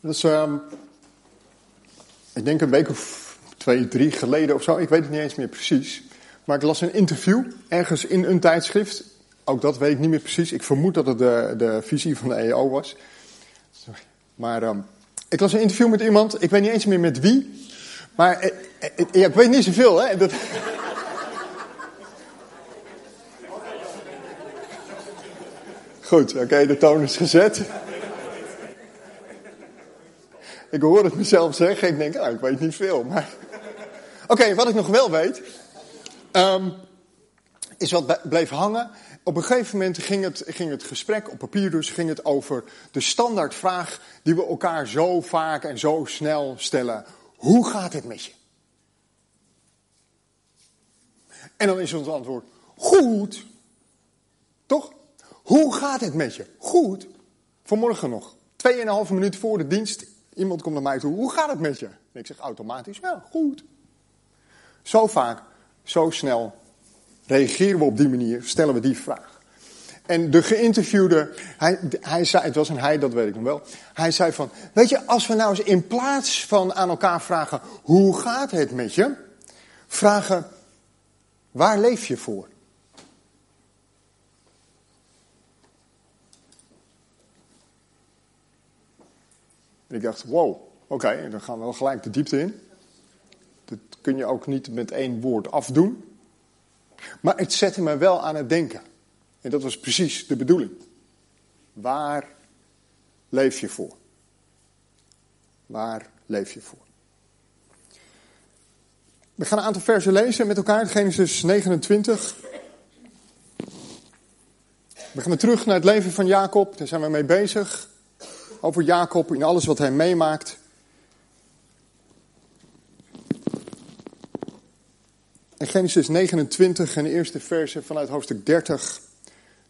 Dat is, ehm, ik denk een week of twee, drie geleden of zo. Ik weet het niet eens meer precies. Maar ik las een interview ergens in een tijdschrift. Ook dat weet ik niet meer precies. Ik vermoed dat het de, de visie van de EO was. Maar ehm, ik las een interview met iemand. Ik weet niet eens meer met wie. Maar eh, eh, ja, ik weet niet zoveel, hè. Dat... Goed, oké, de toon is gezet. Ik hoor het mezelf zeggen. Ik denk, ah, ik weet niet veel. Maar... Oké, wat ik nog wel weet. Um, is wat bleef hangen. Op een gegeven moment ging het, ging het gesprek, op papier dus, ging het over de standaardvraag die we elkaar zo vaak en zo snel stellen. Hoe gaat het met je? En dan is ons antwoord, goed. Toch? Hoe gaat het met je? Goed. Vanmorgen nog. Tweeënhalve minuut voor de dienst. Iemand komt naar mij toe. Hoe gaat het met je? En ik zeg automatisch, ja, goed. Zo vaak, zo snel reageren we op die manier, stellen we die vraag. En de geïnterviewde, hij, hij zei, het was een hij, dat weet ik nog wel. Hij zei van, weet je, als we nou eens in plaats van aan elkaar vragen, hoe gaat het met je? Vragen, waar leef je voor? En ik dacht, wow, oké, dan gaan we wel gelijk de diepte in. Dat kun je ook niet met één woord afdoen. Maar het zette me wel aan het denken. En dat was precies de bedoeling. Waar leef je voor? Waar leef je voor? We gaan een aantal versen lezen met elkaar. Genesis 29. We gaan terug naar het leven van Jacob. Daar zijn we mee bezig. Over Jacob in alles wat hij meemaakt. In Genesis 29 en de eerste verse vanuit hoofdstuk 30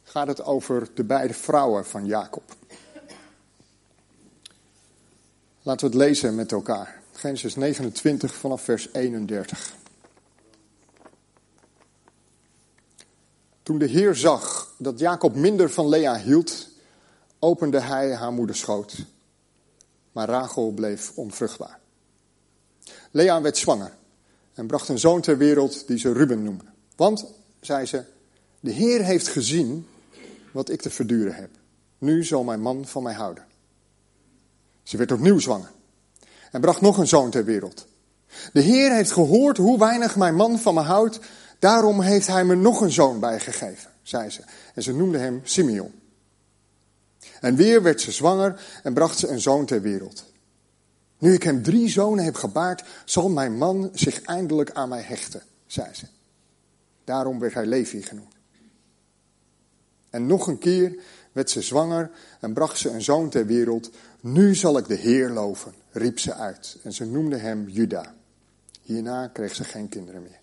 gaat het over de beide vrouwen van Jacob. Laten we het lezen met elkaar. Genesis 29 vanaf vers 31. Toen de Heer zag dat Jacob minder van Lea hield, opende hij haar moeders schoot. Maar Rachel bleef onvruchtbaar. Lea werd zwanger en bracht een zoon ter wereld die ze Ruben noemde. Want, zei ze, de Heer heeft gezien wat ik te verduren heb. Nu zal mijn man van mij houden. Ze werd opnieuw zwanger en bracht nog een zoon ter wereld. De Heer heeft gehoord hoe weinig mijn man van me houdt, daarom heeft hij me nog een zoon bijgegeven, zei ze. En ze noemde hem Simeon. En weer werd ze zwanger en bracht ze een zoon ter wereld. Nu ik hem drie zonen heb gebaard, zal mijn man zich eindelijk aan mij hechten, zei ze. Daarom werd hij Levi genoemd. En nog een keer werd ze zwanger en bracht ze een zoon ter wereld. Nu zal ik de Heer loven, riep ze uit. En ze noemde hem Juda. Hierna kreeg ze geen kinderen meer.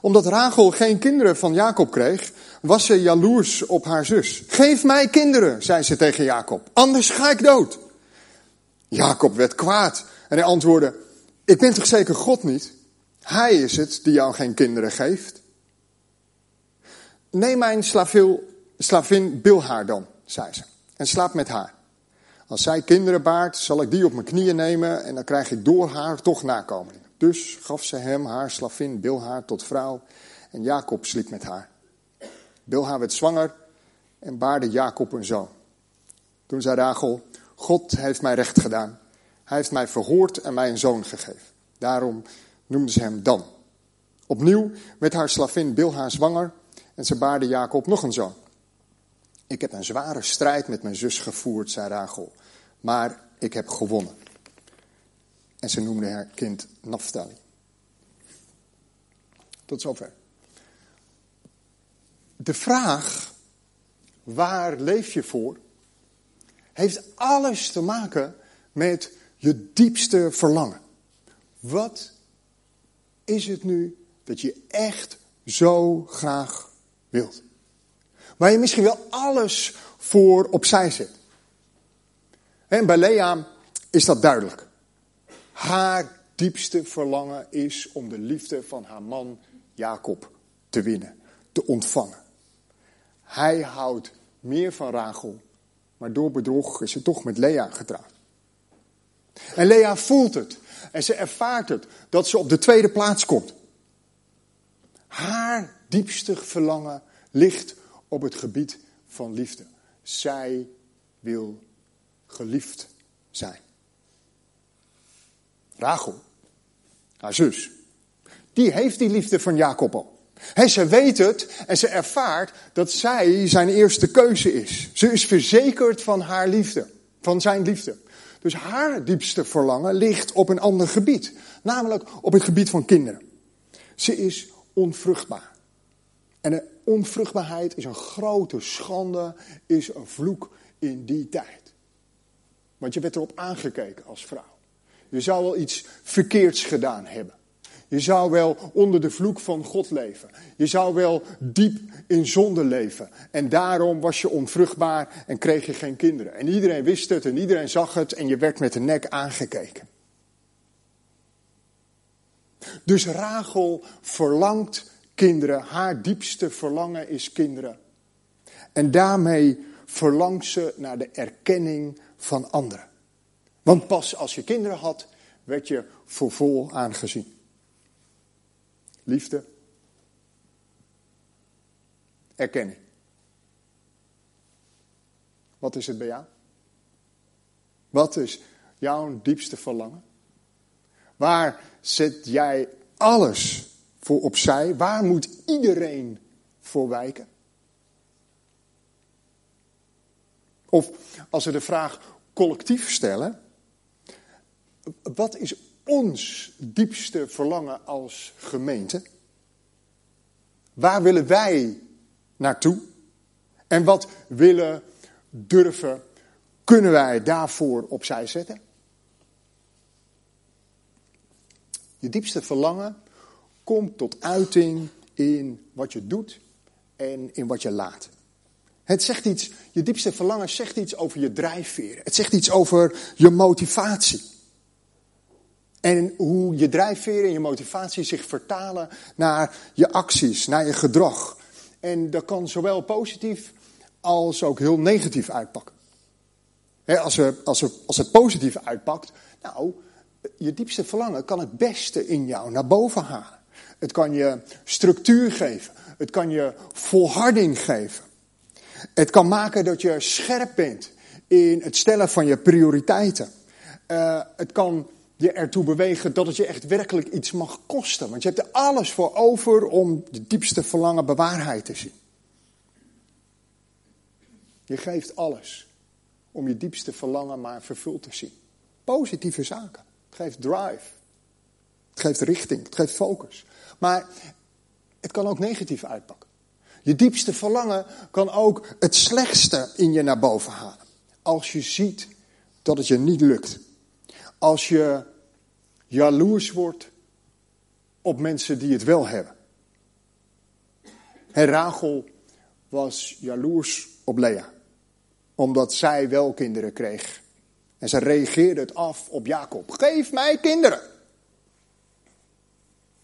Omdat Rachel geen kinderen van Jacob kreeg, was ze jaloers op haar zus. Geef mij kinderen, zei ze tegen Jacob, anders ga ik dood. Jacob werd kwaad en hij antwoordde, ik ben toch zeker God niet? Hij is het die jou geen kinderen geeft. Neem mijn slavin Bilhaar dan, zei ze, en slaap met haar. Als zij kinderen baart, zal ik die op mijn knieën nemen en dan krijg ik door haar toch nakomelingen. Dus gaf ze hem haar slavin Bilhaar tot vrouw en Jacob sliep met haar. Bilhaar werd zwanger en baarde Jacob een zoon. Toen zei Rachel, God heeft mij recht gedaan. Hij heeft mij verhoord en mij een zoon gegeven. Daarom noemden ze hem Dan. Opnieuw werd haar slavin Bilha zwanger en ze baarde Jacob nog een zoon. Ik heb een zware strijd met mijn zus gevoerd, zei Rachel, maar ik heb gewonnen. En ze noemde haar kind Naphtali. Tot zover. De vraag, waar leef je voor? heeft alles te maken met je diepste verlangen. Wat is het nu dat je echt zo graag wilt? Waar je misschien wel alles voor opzij zet. En bij Lea is dat duidelijk. Haar diepste verlangen is om de liefde van haar man Jacob te winnen, te ontvangen. Hij houdt meer van Rachel maar door bedrog is ze toch met Lea getrouwd. En Lea voelt het. En ze ervaart het, dat ze op de tweede plaats komt. Haar diepste verlangen ligt op het gebied van liefde. Zij wil geliefd zijn. Rachel, haar zus, die heeft die liefde van Jacob al. He, ze weet het en ze ervaart dat zij zijn eerste keuze is. Ze is verzekerd van haar liefde, van zijn liefde. Dus haar diepste verlangen ligt op een ander gebied, namelijk op het gebied van kinderen. Ze is onvruchtbaar. En onvruchtbaarheid is een grote schande, is een vloek in die tijd. Want je werd erop aangekeken als vrouw. Je zou wel iets verkeerds gedaan hebben. Je zou wel onder de vloek van God leven. Je zou wel diep in zonde leven. En daarom was je onvruchtbaar en kreeg je geen kinderen. En iedereen wist het en iedereen zag het en je werd met de nek aangekeken. Dus Rachel verlangt kinderen. Haar diepste verlangen is kinderen. En daarmee verlangt ze naar de erkenning van anderen. Want pas als je kinderen had, werd je voor vol aangezien. Liefde. Erkenning. Wat is het bij jou? Wat is jouw diepste verlangen? Waar zet jij alles voor opzij? Waar moet iedereen voor wijken? Of als we de vraag collectief stellen, wat is ons diepste verlangen als gemeente? Waar willen wij naartoe? En wat willen, durven, kunnen wij daarvoor opzij zetten? Je diepste verlangen komt tot uiting in wat je doet en in wat je laat. Het zegt iets, je diepste verlangen zegt iets over je drijfveer. Het zegt iets over je motivatie. En hoe je drijfveer en je motivatie zich vertalen naar je acties, naar je gedrag. En dat kan zowel positief als ook heel negatief uitpakken. als, we, als, we, als het positief uitpakt, nou, je diepste verlangen kan het beste in jou naar boven halen. Het kan je structuur geven. Het kan je volharding geven. Het kan maken dat je scherp bent in het stellen van je prioriteiten. Uh, het kan je ertoe bewegen dat het je echt werkelijk iets mag kosten. Want je hebt er alles voor over om de diepste verlangen bewaarheid te zien. Je geeft alles om je diepste verlangen maar vervuld te zien. Positieve zaken. Het geeft drive. Het geeft richting. Het geeft focus. Maar het kan ook negatief uitpakken. Je diepste verlangen kan ook het slechtste in je naar boven halen. Als je ziet dat het je niet lukt. Als je jaloers wordt op mensen die het wel hebben. En Rachel was jaloers op Lea, omdat zij wel kinderen kreeg. En ze reageerde het af op Jacob. Geef mij kinderen.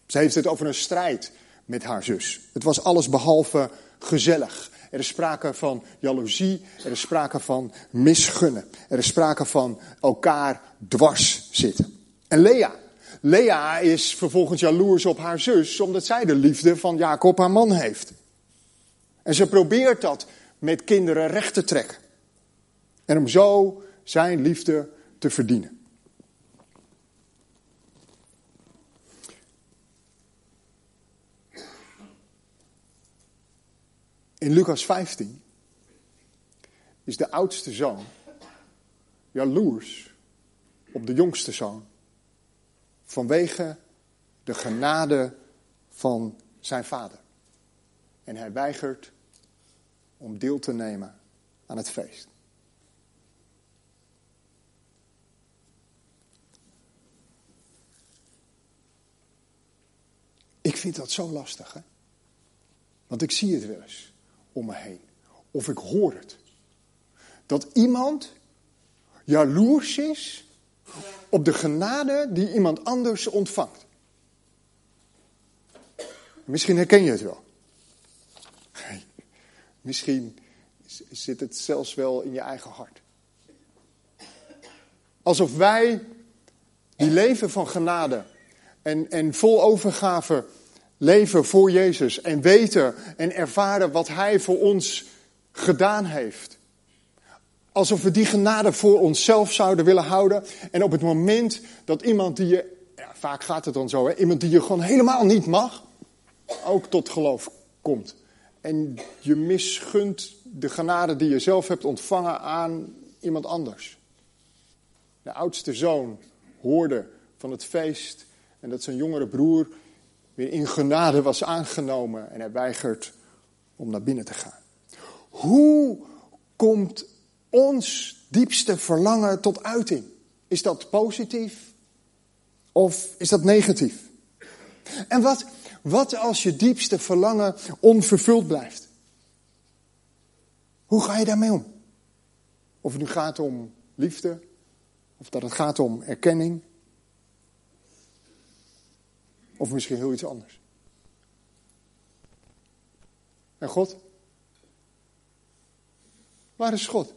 Ze heeft het over een strijd met haar zus. Het was alles behalve gezellig. Er is sprake van jaloezie, er is sprake van misgunnen. Er is sprake van elkaar dwars zitten. En Lea. Lea is vervolgens jaloers op haar zus, omdat zij de liefde van Jacob, haar man, heeft. En ze probeert dat met kinderen recht te trekken. En om zo zijn liefde te verdienen. In Lucas 15 is de oudste zoon jaloers op de jongste zoon. Vanwege de genade van zijn vader. En hij weigert om deel te nemen aan het feest. Ik vind dat zo lastig, hè? Want ik zie het wel eens om me heen. Of ik hoor het. Dat iemand jaloers is op de genade die iemand anders ontvangt. Misschien herken je het wel. Misschien zit het zelfs wel in je eigen hart. Alsof wij die leven van genade en, en vol overgave leven voor Jezus en weten en ervaren wat Hij voor ons gedaan heeft. Alsof we die genade voor onszelf zouden willen houden. En op het moment dat iemand die je, ja, vaak gaat het dan zo, hè, iemand die je gewoon helemaal niet mag, ook tot geloof komt. En je misgunt de genade die je zelf hebt ontvangen aan iemand anders. De oudste zoon hoorde van het feest en dat zijn jongere broer weer in genade was aangenomen en hij weigert om naar binnen te gaan. Hoe komt ons diepste verlangen tot uiting? Is dat positief of is dat negatief? En wat, wat als je diepste verlangen onvervuld blijft? Hoe ga je daarmee om? Of het nu gaat om liefde, of dat het gaat om erkenning, of misschien heel iets anders. En God? Waar is God?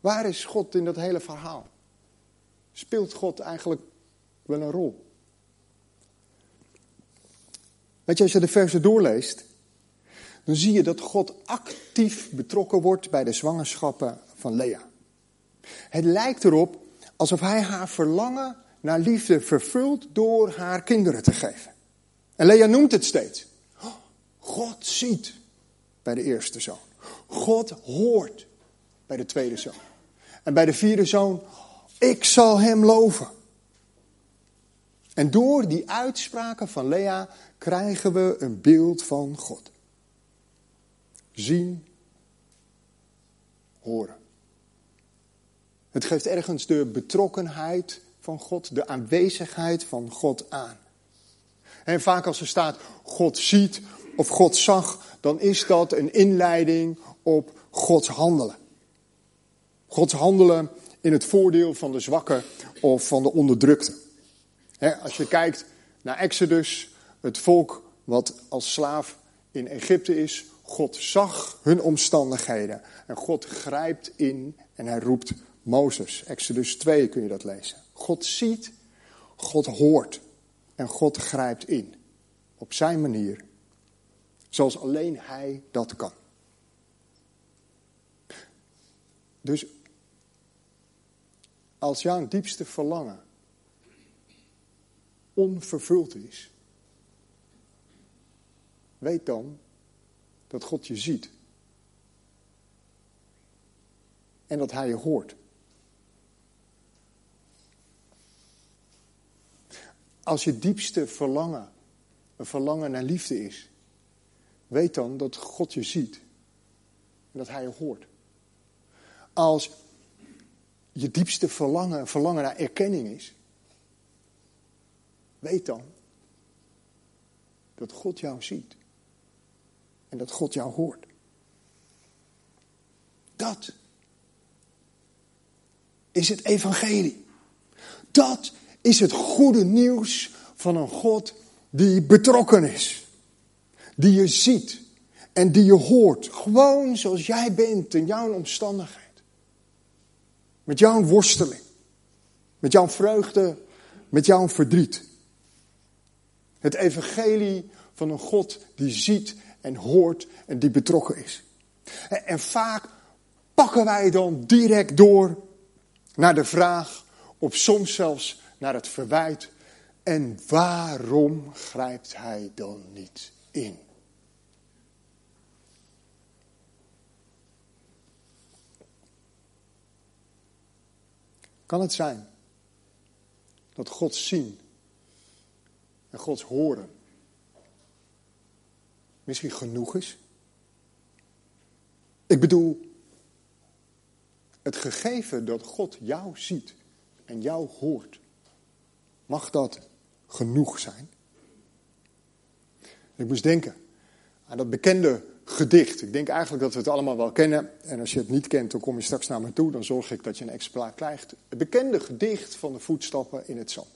Waar is God in dat hele verhaal? Speelt God eigenlijk wel een rol? Weet je, als je de versen doorleest, dan zie je dat God actief betrokken wordt bij de zwangerschappen van Lea. Het lijkt erop alsof hij haar verlangen naar liefde vervult door haar kinderen te geven. En Lea noemt het steeds. God ziet bij de eerste zoon. God hoort bij de tweede zoon. En bij de vierde zoon, ik zal hem loven. En door die uitspraken van Lea krijgen we een beeld van God. Zien, horen. Het geeft ergens de betrokkenheid van God, de aanwezigheid van God aan. En vaak als er staat God ziet of God zag, dan is dat een inleiding op Gods handelen. Gods handelen in het voordeel van de zwakke of van de onderdrukte. als je kijkt naar Exodus, het volk wat als slaaf in Egypte is, God zag hun omstandigheden en God grijpt in en hij roept Mozes. Exodus 2 kun je dat lezen. God ziet, God hoort en God grijpt in. Op zijn manier. Zoals alleen hij dat kan. Dus als jouw diepste verlangen onvervuld is, weet dan dat God je ziet. En dat Hij je hoort. Als je diepste verlangen een verlangen naar liefde is, weet dan dat God je ziet en dat Hij je hoort. Als je diepste verlangen een verlangen naar erkenning is, weet dan dat God jou ziet en dat God jou hoort. Dat is het evangelie. Dat is het goede nieuws van een God die betrokken is. Die je ziet en die je hoort. Gewoon zoals jij bent in jouw omstandigheid. Met jouw worsteling. Met jouw vreugde. Met jouw verdriet. Het evangelie van een God die ziet en hoort en die betrokken is. En vaak pakken wij dan direct door naar de vraag, of soms zelfs naar het verwijt. En waarom grijpt hij dan niet in? Kan het zijn dat Gods zien en Gods horen misschien genoeg is? Ik bedoel, het gegeven dat God jou ziet en jou hoort, mag dat genoeg zijn? Ik moest denken aan dat bekende gedicht. Ik denk eigenlijk dat we het allemaal wel kennen. En als je het niet kent, dan kom je straks naar me toe. Dan zorg ik dat je een exemplaar krijgt. Het bekende gedicht van de voetstappen in het zand.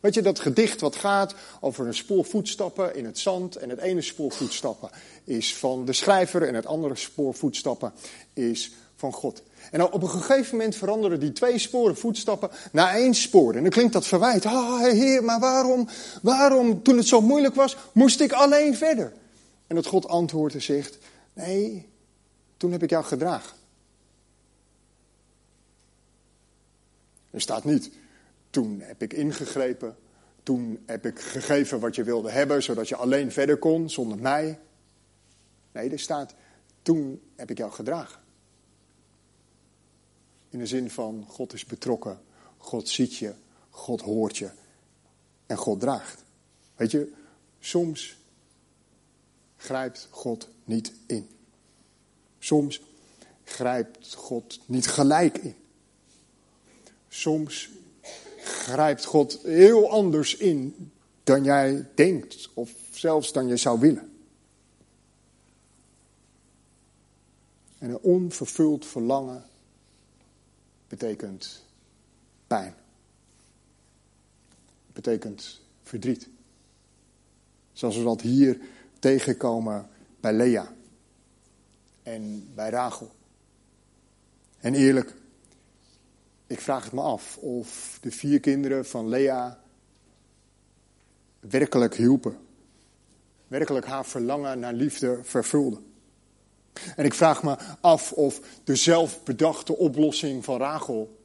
Weet je, dat gedicht wat gaat over een spoor voetstappen in het zand. En het ene spoor voetstappen is van de schrijver en het andere spoor voetstappen is van God. En op een gegeven moment veranderen die twee sporen voetstappen naar één spoor. En dan klinkt dat verwijt. Ah, heer, maar waarom, waarom, toen het zo moeilijk was, moest ik alleen verder? En dat God antwoordt en zegt, nee, toen heb ik jou gedragen. Er staat niet, toen heb ik ingegrepen, toen heb ik gegeven wat je wilde hebben, zodat je alleen verder kon zonder mij. Nee, er staat, toen heb ik jou gedragen. In de zin van God is betrokken, God ziet je, God hoort je en God draagt. Weet je, soms grijpt God niet in. Soms grijpt God niet gelijk in. Soms grijpt God heel anders in dan jij denkt of zelfs dan je zou willen. En een onvervuld verlangen betekent pijn. Betekent verdriet. Zoals we dat hier tegenkomen bij Lea en bij Rachel. En eerlijk, ik vraag het me af of de vier kinderen van Lea werkelijk hielpen. Werkelijk haar verlangen naar liefde vervulden. En ik vraag me af of de zelfbedachte oplossing van Rachel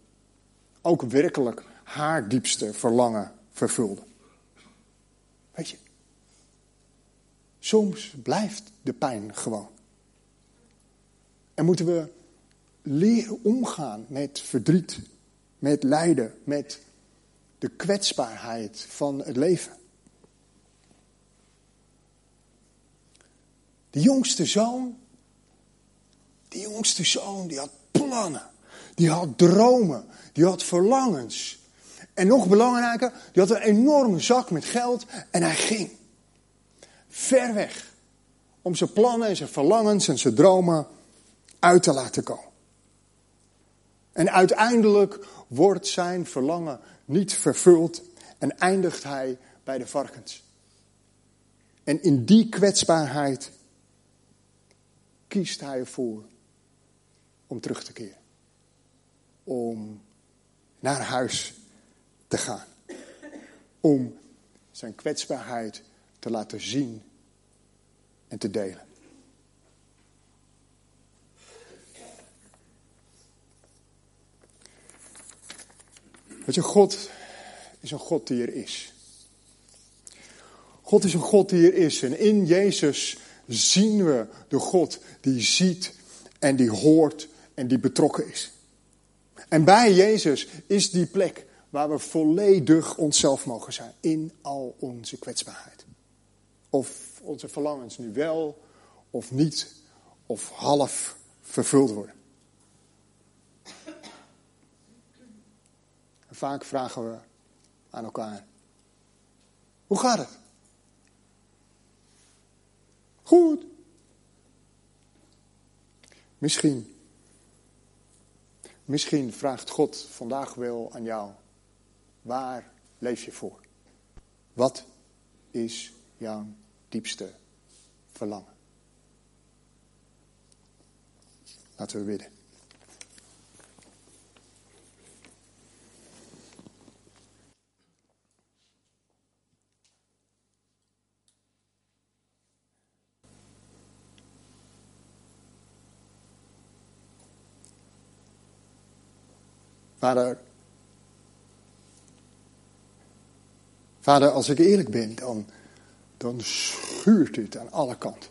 ook werkelijk haar diepste verlangen vervulde. Weet je, soms blijft de pijn gewoon. En moeten we leren omgaan met verdriet, met lijden, met de kwetsbaarheid van het leven. De jongste zoon die jongste zoon, die had plannen. Die had dromen. Die had verlangens. En nog belangrijker, die had een enorme zak met geld en hij ging. Ver weg. Om zijn plannen en zijn verlangens en zijn dromen uit te laten komen. En uiteindelijk wordt zijn verlangen niet vervuld en eindigt hij bij de varkens. En in die kwetsbaarheid kiest hij ervoor om terug te keren. Om naar huis te gaan. Om zijn kwetsbaarheid te laten zien en te delen. Weet je, God is een God die er is. God is een God die er is. En in Jezus zien we de God die ziet en die hoort en die betrokken is. En bij Jezus is die plek waar we volledig onszelf mogen zijn. In al onze kwetsbaarheid. Of onze verlangens nu wel of niet of half vervuld worden. En vaak vragen we aan elkaar: Hoe gaat het? Goed. Misschien Misschien vraagt God vandaag wel aan jou, waar leef je voor? Wat is jouw diepste verlangen? Laten we bidden. Vader, vader, als ik eerlijk ben, dan, dan schuurt het aan alle kanten.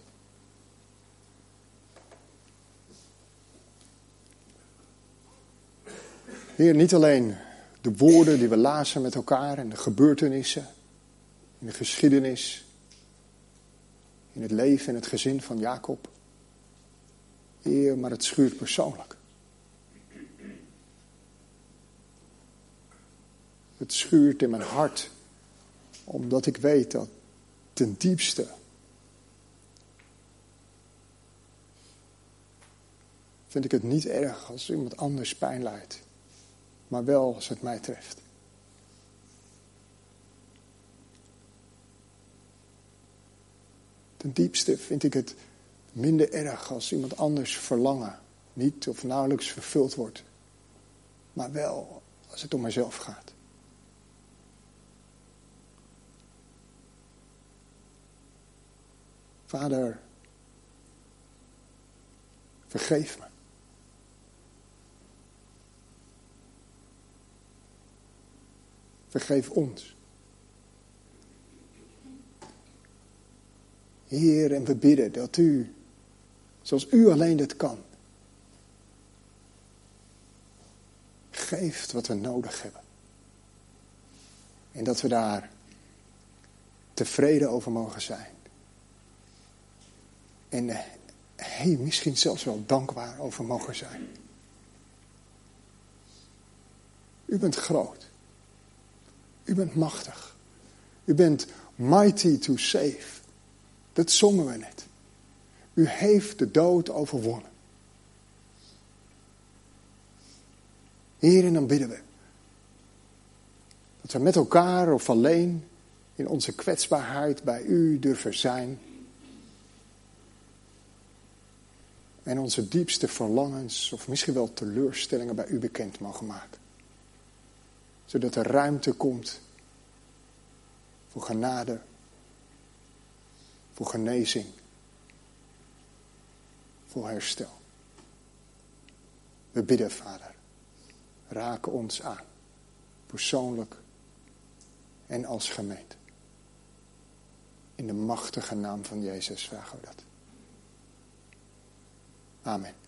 Heer, niet alleen de woorden die we lazen met elkaar en de gebeurtenissen, in de geschiedenis, in het leven en het gezin van Jacob. Heer, maar het schuurt persoonlijk. Het schuurt in mijn hart, omdat ik weet dat ten diepste vind ik het niet erg als iemand anders pijn lijdt, maar wel als het mij treft. Ten diepste vind ik het minder erg als iemand anders verlangen niet of nauwelijks vervuld wordt, maar wel als het om mezelf gaat. Vader, vergeef me. Vergeef ons. Heer, en we bidden dat u, zoals u alleen dit kan, geeft wat we nodig hebben. En dat we daar tevreden over mogen zijn. En eh, hey, misschien zelfs wel dankbaar over mogen zijn. U bent groot. U bent machtig. U bent mighty to save. Dat zongen we net. U heeft de dood overwonnen. Heer, en dan bidden we. Dat we met elkaar of alleen in onze kwetsbaarheid bij U durven zijn. En onze diepste verlangens of misschien wel teleurstellingen bij U bekend mogen maken. Zodat er ruimte komt voor genade, voor genezing, voor herstel. We bidden, Vader raken ons aan. Persoonlijk en als gemeente. In de machtige naam van Jezus vragen we dat. Amen.